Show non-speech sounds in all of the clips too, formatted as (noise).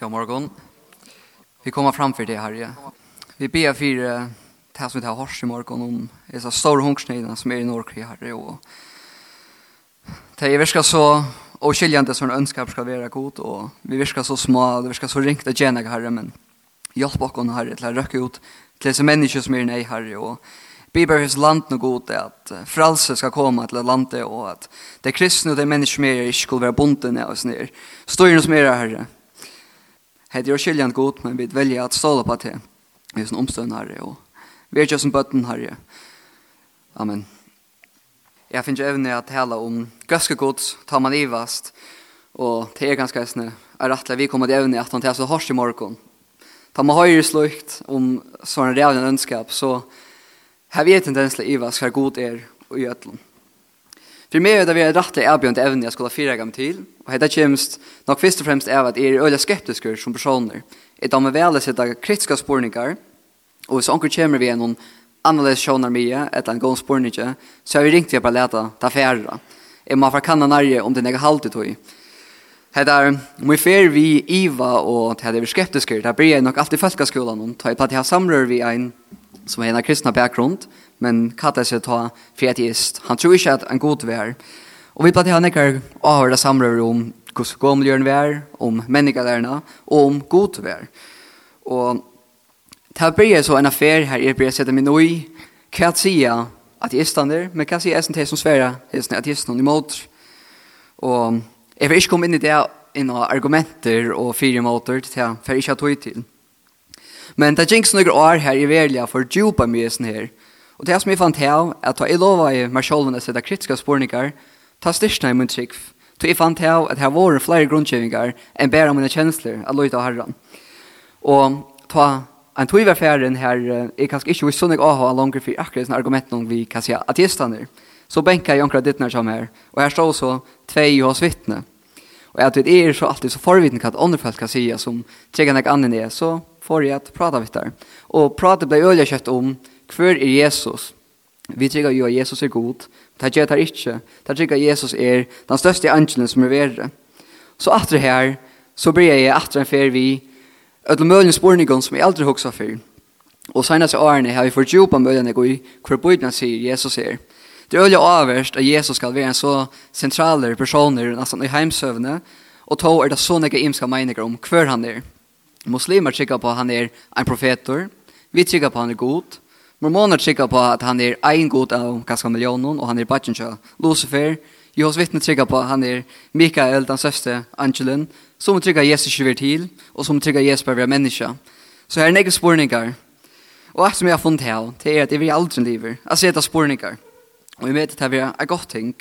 God morgon. Vi kommer framför det, Herre. Vi ber för det här som vi tar hört i morgon om dessa stora hungersnöjderna som är i Norrkrig, här. Och det är verkar så oskiljande som en önskap ska vara god. Och vi verkar så små, det verkar så ringt att tjäna, Herre. Men hjälp oss, Herre, till att röka ut till dessa människor som är i nej, Herre. Och Bibelens land nu god är att frälse ska komma till landet och att det kristna och det människor som är i skulle vara bunden och sådär. Står ju som är det, Herre heter jo skiljant god, men vi velja at ståle på det. Vi er sånn omstående herre, og vi er ikke som bøtten herre. Amen. Jeg finner evne at tala om grøske god, tar man ivast, og det er ganske eisende, er rettelig vi kommer til evne at han tar så hårst i morgen. Tar man høyre slukt om sånne realen ønskap, så har vi et tendens til ivast hva god er og i. For meg er det vi er rett til avbjørende evne jeg skulle ha fire gammel til, og hette kjemst nok først og fremst av at jeg er øyne skeptisker som personer. Jeg tar meg vel å sette kritiske spørninger, og hvis anker kommer vi noen annerledes sjåner mye etter en god spørninger, så har vi ringt til å bare lete til affærer. Jeg må forkanne nærje om det jeg har alltid tog. Hetta er, mye fer vi iva og til det vi skeptisker, det blir jeg nok alltid i folkeskolen, ta i platt jeg har samrør vi en som er en av kristna bakgrund, men kallar seg ta för. Han tror ikke at en god vär. Og vi platt pratar här några avhörda samrör om hur skomljörn vär, om människalärarna og om god vär. Og det här blir så en affär här jag blir sätta mig nu kan jag säga stander, men kan jag säga SNT som svära hälsning ateisten emot. Och jag vill inte komma in i det innan argumenter och fyra motor till det här, för jag inte har tog till. Men det gjengs noen år her i verlige for djupa mye her. Og det som jeg fant her, at jeg lova i meg selv å sette kritiske spørninger, ta styrstene i min trygg. Så jeg fant her at her var flere grunnkjøringer enn bare mine kjensler av løyta herren. Og ta en tog var ferden her, jeg kanskje ikke visste sånn jeg har langer for akkurat sånne argumenten vi kan si ateistene. Så benka jeg ditt dittner som her, og her står så tvei hos vittne. Og jeg det är er så alltid så forvitnig at andre folk kan si som tjekker nek annen er, så får jag att prata vid där. Och prata blev öliga kött om hver är Jesus. Vi tycker ju att Jesus är god. Det gör det inte. Det tycker Jesus är den största angelen som är värre. Så att det här så blir jag att en för vi ett möjligt spårning som jag aldrig huxar för. Och senast i årene har vi fått djupa möjligen att gå i hver bojden Jesus är. Det är öliga avvärst att Jesus skal vara en så central personer nästan i heimsøvne, Och då er det så mycket imska meninger om hver han er. Muslimer kikker på at han er en profetor. Vi kikker på at han er god. Mormoner kikker på at han er en god av ganske millionen, og han er badgen Lucifer. Jehovas vittne kikker på at han er Mikael, den søste Angelen, som kikker Jesus ikke vil til, og som kikker Jesus bare vil menneske. Så her er en spurningar. Og alt som jeg har funnet her, det er at jeg vil aldri lever. Jeg ser etter spurningar. Og jeg vet at det er en godt ting.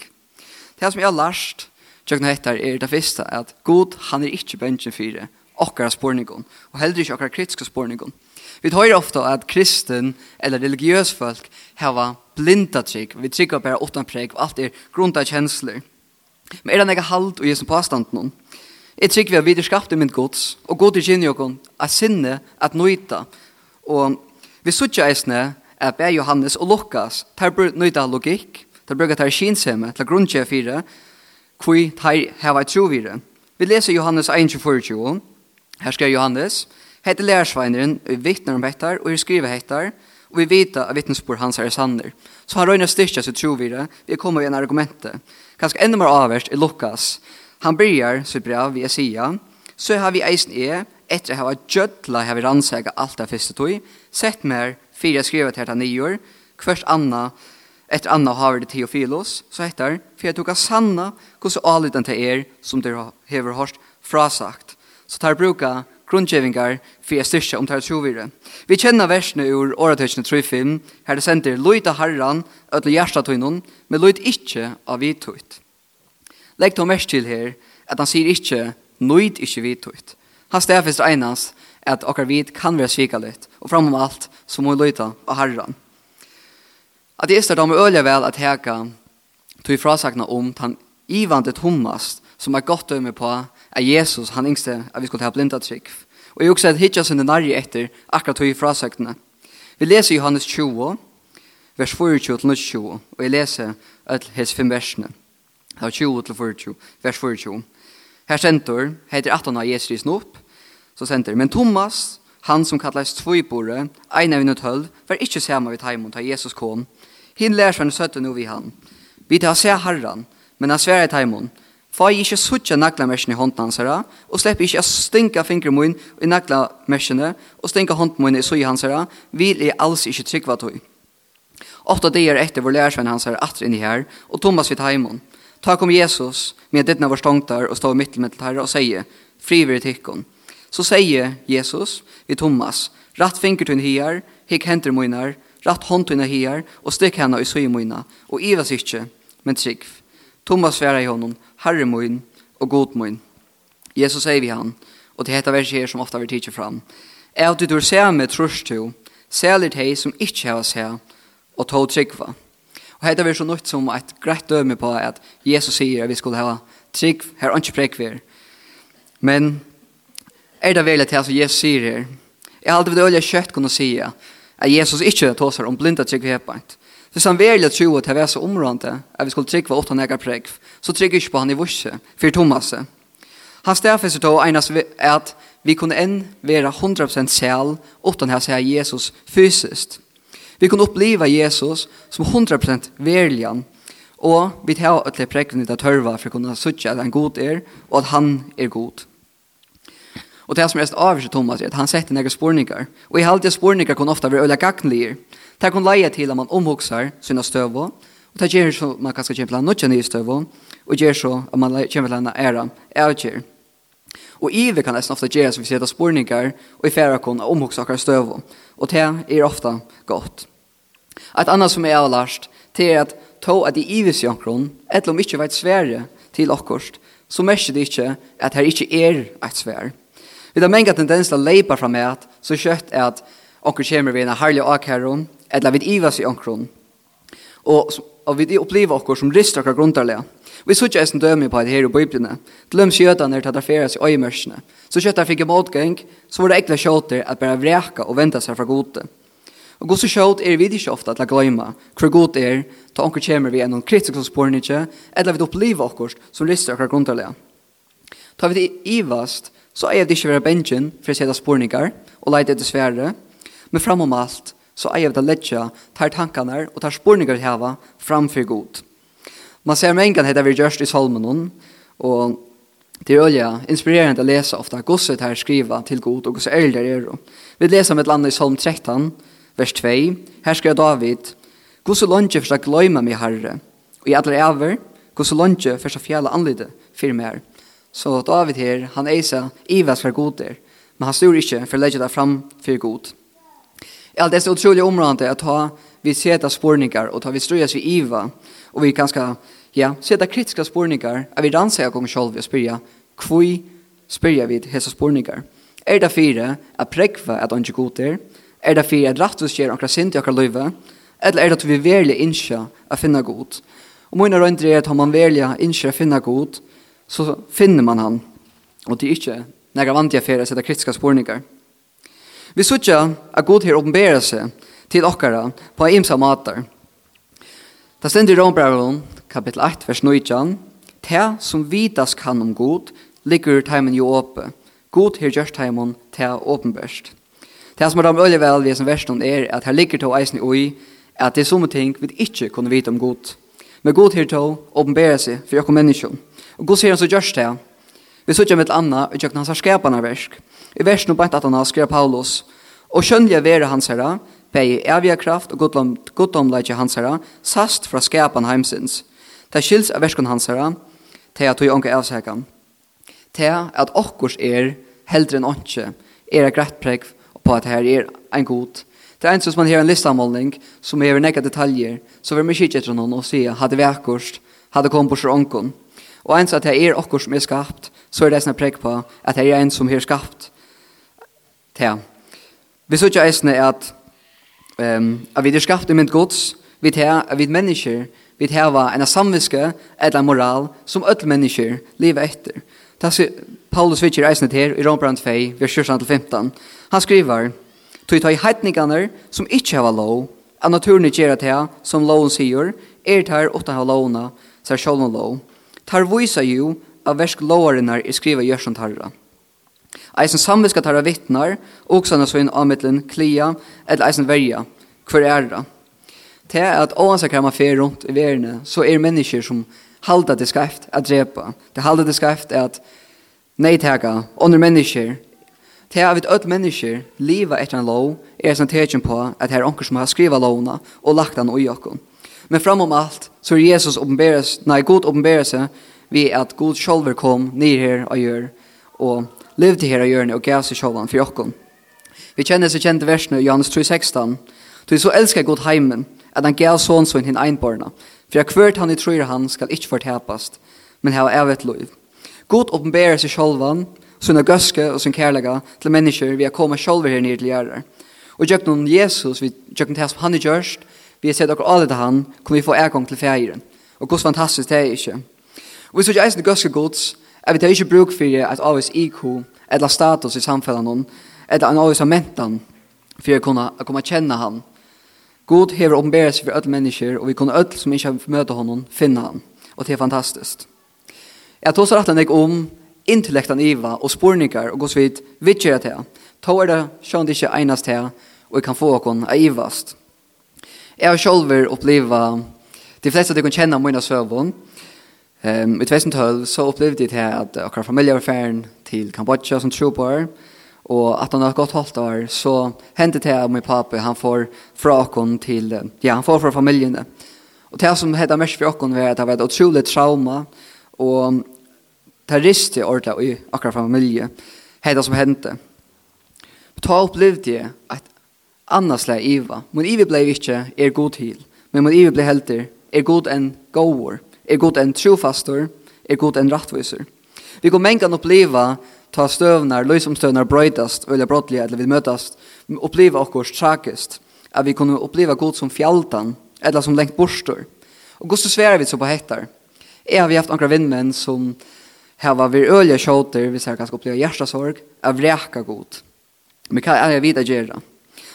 Det som jeg har lært, tjøkken og etter, er det første, at God, han er ikke bensjen fire, okkara spurningon, og heldur ikkje okkara kritiske spurningon. Vi tar ofta at kristen eller religiøs folk hava blinda trygg, vi tryggar bare åttan preg, og alt er grunda kjensler. Men er det nega halt og jesu påstand noen? Jeg trygg vi har videre skapt i mynd gods, og god er kynne okkon at sinne at nøyta. Og vi sutja eisne at Bær Johannes og Lukas tar nøyta logikk, tar brukar tar kinseme til grunnkje fire, hvor tar hava trovire. Vi leser Johannes 1, 24, Her skrev Johannes, hette lærersveineren, vi vittner om hettar, og vi skriver hettar, og vi vet at vittnesbord hans er sanner. Så han røyner styrkja så trovire, vi kommer med en argumente. Kanskje enda mer avverst er Lukas. Han byrjar så bra, vi Esia, så har vi eisen e, etter å ha har gjødla har vi rannsæga alt det første tog, sett mer, fyra skrivet her til nior, kvørst anna, etter anna har det Theofilos, så heter, for jeg tok av sanna, hvordan avlytan til er, som dere har hørt, frasagt så tar bruka grundgevingar for jeg styrka om tar trovire. Vi kjenner versene ur åretøysene 3-5, her det sender «Løyta herran, ødel hjertatøynun, men løyt ikkje av vidtøyt». Legg to mest til her, at han sier ikkje «nøyd ikkje vidtøyt». Han stedfest regnas at okkar vid kan være svika litt, og framom alt så må løyta av herran. At det er med øyla vel at heka tog frasakna om tan ivande Thomas, som er godt dømme på at Jesus, han yngste, at vi skulle ha blinda trygg. Og jeg også at hitja sinne nærri etter akkurat tog i frasøktene. Vi leser Johannes 20, vers 24 til 20, og jeg leser alle hans fem versene. Av 20 til 24, vers 24. Her sender, heter 18 av Jesus risen opp, så sender, men Thomas, han som kallast tvøybore, ein av vinnet høll, var ikkje saman vid taimon ta Jesus kom. Hinn lærer seg søtte nu vi han. Vi tar se herran, men han sverer taimon, Få jeg ikke suttje naklamersene i hånden hans herre, og slepp ikke å stinke fingre min i naklamersene, og stinka hånden min i søy hans herre, vil jeg alls ikke trykva tog. Åtta dager etter vår lærersvenn hans herre atter i her, og Thomas vidt heimon. Ta kom Jesus, med dittna vår stångtar, og stå i mittel mittel herre, og sier, fri i tikkon. Så sier Jesus vid Thomas, ratt finger tunn hier, hik henter munar, ratt hånd tunn hier, og stikk henne i søy munar, og ivas ikke, men trygg. Thomas sværa i honom, Herre min og god min. Jesus sier vi han, og det heter verset her som ofta vil tidser fram. Er at du dur ser med trus to, særlig de som ikke har her, og tog tryggva. Og heter vi så nødt som et greit døme på at Jesus sier at vi skulle ha trygg, her er ikke prekver. Men er det vel at det som Jesus sier her? Jeg har alltid vært øye kjøtt kunne si at Jesus ikke tåser om blinda tryggvepant. Hvis han velger tro at det var så områdende, at vi skulle trykke åtta nekker prekv, så trykker ikke på han i vurset, for Thomas. Han stedfester til å egnes at vi kunne enn være 100% selv, åtta her sier Jesus fysiskt. Vi kunne oppleva Jesus som 100% veljan, og vi tar alle prekvene til tørva for å kunne sutja at han god er, og at han er god. Og det som er mest Thomas er at han setter nekker spurningar. og i halvdige spurningar kunne ofte være øyla gagnlige, Det kan leie til at man omhugsar sina støvå, og det gjør så man kanskje kommer til å nødja nye støvå, og gjør så at man kjempe til å æra avgjør. Og ive kan nesten ofte gjøre som vi sier spurningar og i færa kun av akkurat støvå, og det er ofta godt. Et annet som er avlarst, det er at to at i ives jankron, etter om ikke veit svære til okkurst, så merker det ikke at her ikke er et svære. Vi har mange tendenser leipa fra meg at så kjøtt er at onker kommer vi en herlig akheron, eller vi ivas i ankron. Og, og vi opplever okkur som rister okkur grundarlega. Vi sutja eisen dømi på det her i Bibelene. Glöm dem skjøtene til at det i øyemørsene. Så skjøtene fikk en motgang, så var det ekle skjøter at bare vreka og venta seg fra gode. Og gos så skjøt er vi ikke ofta til å glemme hvor god er, ta onker kommer vi enn kritisk sporene ikke, eller vi opplever okkur som rister okkur grundarlega. Tar vi det ivast, så er det ikke være bensin for å sette sporningar og leite det svære, men framom alt så eier vi til å letja tar tankene og tar spurninger vi hava framfor god. Man ser med engan heter vi gjørst i salmen og det er olja inspirerende å lese ofta gosset her skriva til god og gosset ærligere er det. Vi leser med et land i salm 13, vers 2, her skriver David, gosset lønge for å gløyme meg herre, og i alle over, gosset lønge for å fjæla anlite for meg her. Så David her, han eiser god der, men han styr ikke for å legge det fram for god. Ja, det er så utrolig områdende at ha vi sätta spårningar og ta vi ströjas vi iva og vi kan kanske ja, sätta kritiska spårningar at vi dansar gång själva og spyrja kvui spyrja vi hesa spårningar. Er det fire at att at han ikke god är? Er det fyra att rattus ger akkurat sint i akkurat løyve? Eller er det at vi väljer insa att finna god? Og mine røyndre er at om man väljer insa att finna god så finner man han. Og det är inte några vantiga fyra att sätta kritiska spårningar. Vi sutja at god her åpenbæra seg til okkara på imsa matar. Det stender i Rombrevelen, kapittel 8, vers 19, «Te som vidas kan om god, ligger teimen jo åpe. God her gjørs teimen te åpenbørst.» Det som er dem øye vel ved som versen er at her ligger to eisen oi, at det er somme ting vi ikke kunne vite om god. Men god her to åpenbæra seg for jokken menneskjon. Og god sier han så gjørs det. Vi sutja med et anna, og gjøkken hans har skaparna versk. I versen og bænt at han skrev Paulus, og skjønnlige være hans herre, bei evige kraft og godom, godomleitje hans herre, sast fra skapan heimsins. Det skils av versken hans herre, til at vi ånke avsekan. Til at okkurs er heldre enn åndsje, er greit pregg på at her er en god. Det er en som man har en listamålning som er nekka detaljer, så vil vi kikke etter noen og si, hadde vi akkurst, hadde kommet på ånkon. Og ens at det er okkur som er skapt, så er det sånn pregg på at det er en som er skapt. Ja. Vi så ikke eisne at, um, at vi er skapt i mynd gods, vi til at vi mennesker, vi til at en samviske eller en moral som alle mennesker lever etter. Det er Paulus vittjer eisne til i Rombrand 2, vers 14-15. Han skriver, «Tog ta i heitningarna som ikkje hava lov, av naturen gjer det som loven sier, er tar åtta hava lovna, sier sjålven lov. Tar vise jo av versk lovaren i skriva gjørsant herra.» Eisen samviska tar av vittnar, oksanna så inn avmittlen klia, eller eisen verja, hver æra. Det at oansakar man fer rundt i verene, så er mennesker som halda det skreft at drepa. Det halda det skreft at neitaka, under mennesker. Det er at öll mennesker liva etter en lov, er som tegjen på at her onker som har skriva lovna og lagt den ui okkon. Men framom allt så er Jesus oppenberes, nei, god oppenberes vi at god sjolver kom nir her og gjør og levde her i hjørnet og gav seg sjåvan for jokken. Vi kjenner så kjente versene i Johannes 3,16. Du så elsker god heimen, at han gav sånn sånn hinn einborna, for jeg kvørt han i tror han skal ikke fortepast, men heva evet lov. God åpenberer seg sjåvan, sånne gøske og sin kærlega til mennesker vi har kommet sjålver her nere til gjerrar. Og gjør noen Jesus, vi gjøkken til hans han er gjørst, vi har sett akkur alle til han, kommer vi få egang til feiren. Og hvordan fantastisk det er ikke. Og vi så ikke eisen gøske gods, at vi tar ikke bruk for at avvis IQ, eller status i samfunnet noen, eller en avvis av mentan, for å kunne, kunne kjenne han. God hever åpenbæret seg for alle mennesker, og vi kunne alle som ikke har møte honom, finne han. Og det er fantastisk. Jeg tar så rett enn om intellektan iva og spurningar og gos vid vitjer at her. Ta er det sjånd ikke einast til, og jeg kan få okon aivast. Jeg har selv opplevd de fleste av jeg kan kjenne mine søvn, Um, i 2012 så upplevde det här att akra familie var ferdig til Kambodja som trooper Og at han har gått halvt år så hendte det här min pappa han får fra åkken til, ja han får fra familjen. Og det som hade mest fra åkken var at det var et utrolig trauma og det riste orta i akkurat familie, hade som hände. Ta opplevde jeg at annars slag Iva. Men Iva ble ikke er god til, Men man Eva blev helt er god enn gåvor. Er god en trofastor, er god en rattviser. Vi går mengan oppleva ta stövnar, löjsomstövnar bröjtast, eller brottliga, eller vi mötast, uppleva okkurs trakist. Att vi kunne uppleva god som fjaltan, eller som lengt borstor. Og gos så svärar vi så på hettar. Jag har vi haft några vinnmän som hava vi ölja tjåter, vi ser ganska uppleva hjärtasorg, av räka god. Men kan jag vita gärna.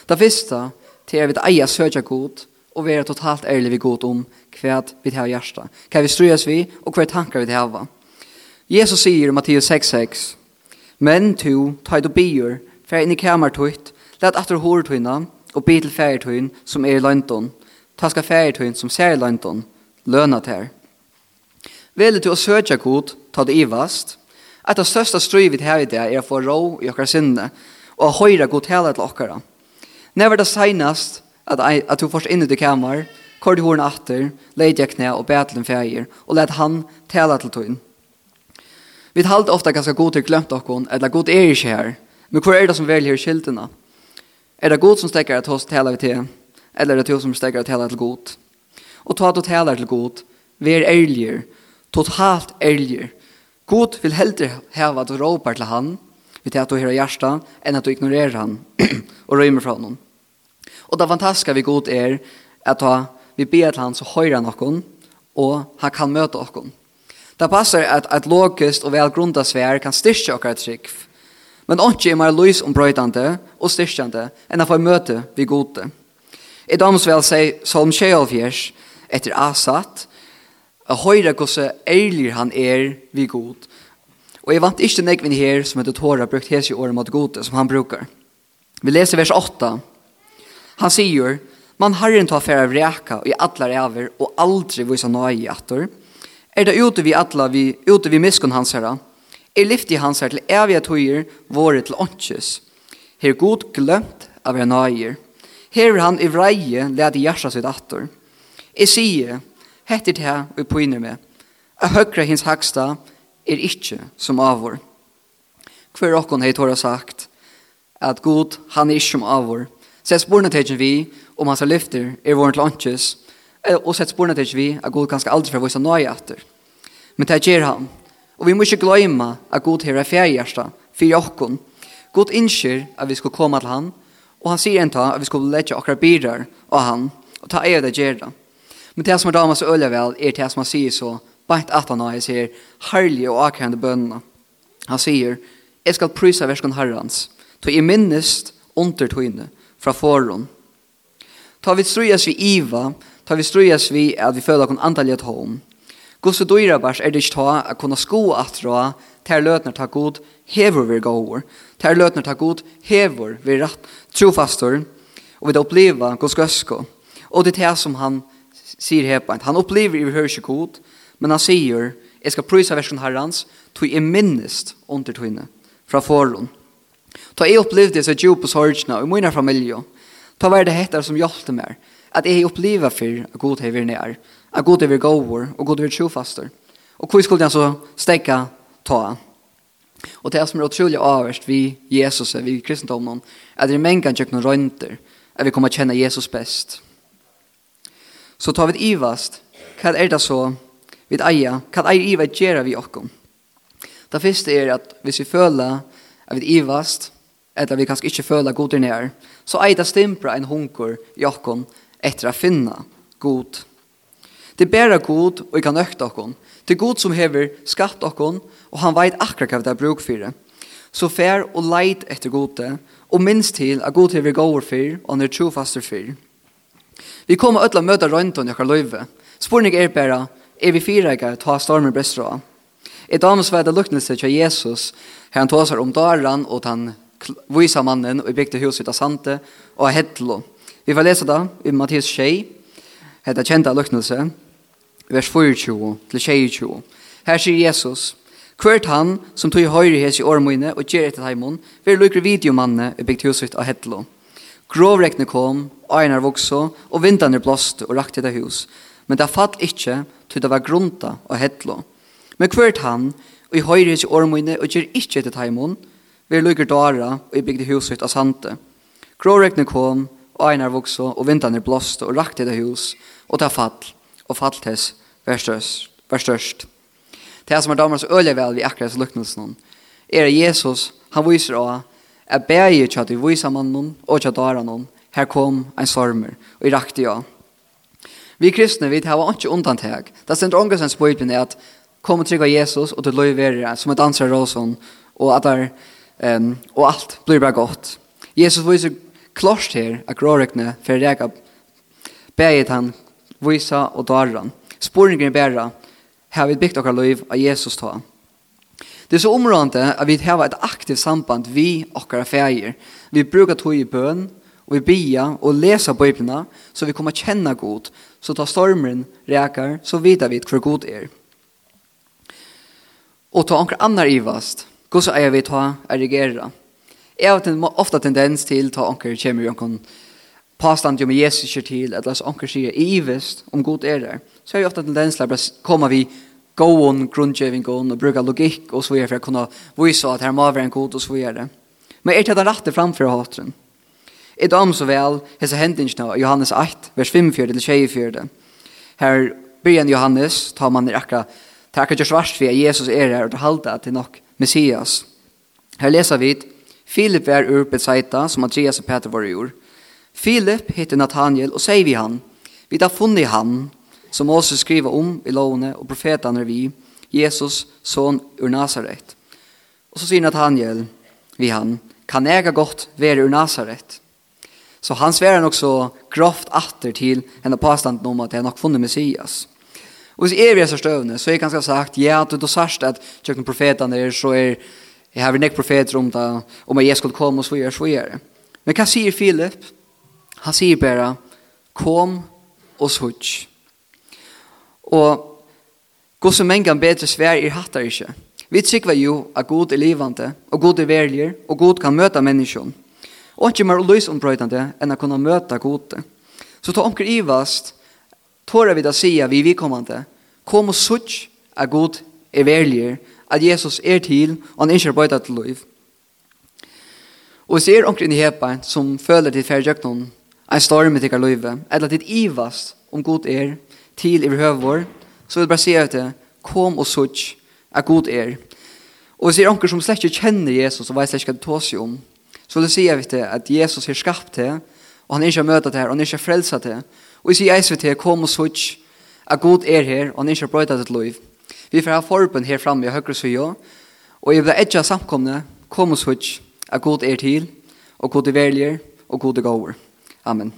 Det första, till att vi eia söka god, og være totalt ærlig vi god om hva vi har hjärsta. Hva vi strøyes vi, og hva tankar vi har. Jesus sier i Matteus 6,6 Men tu, ta i du bier, fer inn i kamertøyt, let atter hårtøyna, og bi til færtøyn som er i lønton. Ta skal færtøyn som ser i lønton, løna ter. Vel du å søtja god, ta det ivast. at det største strøyvit her i det er å få ro i okkar sinne, og høyra god tala til okkara. Never det seinast, at, at du først inn i det kamer, kort i hårene atter, leid jeg knæ og bæt til en feir, og let han tala til tøyen. Vi talte ofte ganske god til glemt okkon, eller god er ikke her, men hvor er det som velger skiltene? Er det god som stekker at hos tala vi til, eller er det du som stekker at tala til god? Og ta at du taler til god, vær ærligere, totalt ærligere. God vil heller heve at du råper til han, vi tar at du hører hjertet, enn at du ignorerer han, (clears throat) og røymer fra noen. Og det fantastiska vi god er at ha, vi ber til han så høyre noen, og han kan møte noen. Det passar at et logisk og velgrunda svær kan styrke okkar trygg. Men ikke er mer lys ombrøytande og styrkende enn å få møte vi gode. I domsvel sier Solm Kjølfjers etter Asat, å høre hvordan ærlig han er vi god. Og jeg vant ikke nekvinn her som heter Tora brukt hese i året mot gode som han brukar. Vi leser vers 8 Han sier, man harren tar færa vreka i alle ræver og aldri vise nøye i atter. Er det ute vi atla vi, ute vi miskun hans herra, er lyfti hans herra til evige tøyer våre til åndkjøs. Her god glemt av er nøyer. Her han i vreie lede hjertet sitt atter. Jeg sier, hettir det her og påinner med, at høyre hins haksta er ikkje som avår. Hver okkon heit har sagt, at god han er ikkje som avår, Så sporene til tegjen vi om hans lyfter er våren til åndkjøs, og sett sporene til tegjen vi at god kanskje aldri for vise nøye etter. Men det gjør han. Og vi må ikke glemme at Gud her er fjerhjersta, fyrir okkon. God innskjer at vi skal komme til han, og han sier enta at vi skal lette akkurat birar av han, og ta eier det gjerda. Men det som er damas og vel, er det som han sier så, bare at han har sier, herlige og akkerande bønene. Han sier, jeg skal prysa verskon herrans, til jeg minnest under tøyne, fra foran. Ta vi strøyes vi iva, ta vi strujas vi at vi føler kon antallet home. Guds og dyra bærs er det ikke ta at kunne sko atra ter løtner ta god hever vi gåor. Ter løtner ta god hever vi rett trofastor og vi da oppleva gos gøsko. Og det er det som han sier hepant. Han opplever i hørs ikke god, men han sier, jeg skal prysa versjon herrans, tog i minnest under tøyne fra foran. Ta jeg opplevde så djup på sorgene og i min familie, ta var det hettar som hjalte meg, at jeg opplevde for at god hever nær, at god hever gåvor og god hever trofaster. Og hvor skulle jeg så stekke ta? Og det som er utrolig avverst vi Jesus, vi kristendommen, er det er mengen noen røynter, at vi kommer kjenne Jesus best. Så tar vi det ivast, hva er det så vi eier, hva er iva gjør vi okkom? Det første er at hvis vi føler at vi ivast, eller vi kanskje ikke føler god inn her, så er det stimpra en hunker i okken etter å finne god. Det er bare god, og jeg kan økte okken. Det er god som hever skatt okkon, og han vet akkurat hva det er bruk for det. Så fær og leit etter gode, og minst til at god hever gåver for, og han er trofaster for. Vi kommer ødla møte røynton i akkurat løyve. Spørning er bare, er vi fire ikke ta stormer brestra? Et annet var det lukknelse til Jesus, her han tåser om daran og han viser mannen og bygde huset av sante og av hedlo. Vi får lese da, i Mattias 6, heter kjente av vers 24 til 22. Her sier Jesus, Hvert han som tog høyre hes i årmøyne og gjør etter heimon, vil lukkre videomanne i bygd huset av hedlo. Grovrekne kom, einar vokso, og vindane blåste og rakte det hus. Men det fatt ikke til det var grunta og hedlo. Men hvert han, og i høyre ikke årmøyne, og gjør ikke etter teimån, vi lukker dara, og i bygde huset av sante. Grårekne kom, og einar vokso, og vintene blåst, og rakt etter hus, og ta fall, og fall tess, vær størst. Vær størst. Det som er damer så øyelig vel vi akkurat luknelsen, er at Jesus, han viser også, at bæger til at vi viser mannen, og til at dara noen, her kom en sormer, og i rakte ja. Vi kristne, vi har ikke undantag. Det stender ångesens på utbygnet at Kom och trygga Jesus och du lever som ett ansvar råsson och att där ehm och allt blir bara gott. Jesus visar klart här att grårekne för Jakob bäget han visa och darran. Spårningen bära har vi byggt våra liv av Jesus ta. Det är så områdande att vi har ett aktivt samband vi och våra färger. Vi brukar tog i bön och vi bia och läsa biblarna så vi kommer känna god. Så tar stormen räkar så vidar vi hur god är. Er. Og ta anker annar ivast, god så eier vi ta erigera. Jeg har ofta tendens til ta anker kjemur jonkon påstand jo med Jesus kjer til, eller så anker sier ivast om god er der. Så har jeg ofta tendens til å komme vi gåon, grundgevingen og bruka logikk og så videre for å kunne vise at her må være en god og så videre. Men er det den rette framfor hatren? I dom så vel, hese hendingsna, Johannes 8, vers 5-4-24. Her byrjan Johannes, tar man i akkurat Det er ikke svart for at Jesus er her og det halda til nok Messias. Her leser vi Filip er ur Bethsaida som Andreas og Peter var i ur. Filip heter Nathaniel og sier vi han. Vi har funnet han som Moses skriver om i lovene og profetene er vi. Jesus, son ur Nazaret. Og så sier Nathaniel vi han, kan jeg godt være ur Nazaret? Så han sverer nok så grovt atter til henne påstanden om at jeg nok funnet Messias. Og hvis jeg er så støvende, så er jeg ganske sagt ja du, du sagt at jag profetene er, så er jeg har nek profeter om det om att jag skulle komme og så gör så gör. Men hva sier Filip? Han sier bare, kom og sutt. Och gå så många bättre svär i hattar ikke. Vi tykker jo at god er levande og god er värlig og god kan møte människan. Og ikke mer lös enn å kunne møte möta god. Så ta omkring i vast tårar vi da säga vi vi kommande. Kom og sutt är god er evangelier at Jesus er til, og han inte bara till liv. Och ser omkring i hepa som føler til färgjøknon, en storm i tikkar løyve, eller til ivast om god er, til i behøver, så vil jeg bare si at det, kom og sutt, er god er. Og hvis er omkring som slett ikke kjenner Jesus, og vet slett ikke hva det tås jo om, så vil jeg si at Jesus er skapt til, og han er ikke møtet til, og han er ikke frelset til, Og jeg sier eis til kom og sutt, at god er her, og han ikke brøyta ditt liv. Vi får ha forbund her framme i høyre søya, og jeg vil etja samkomne, kom og sutt, at god er til, og god er velger, og god er gåver. Amen.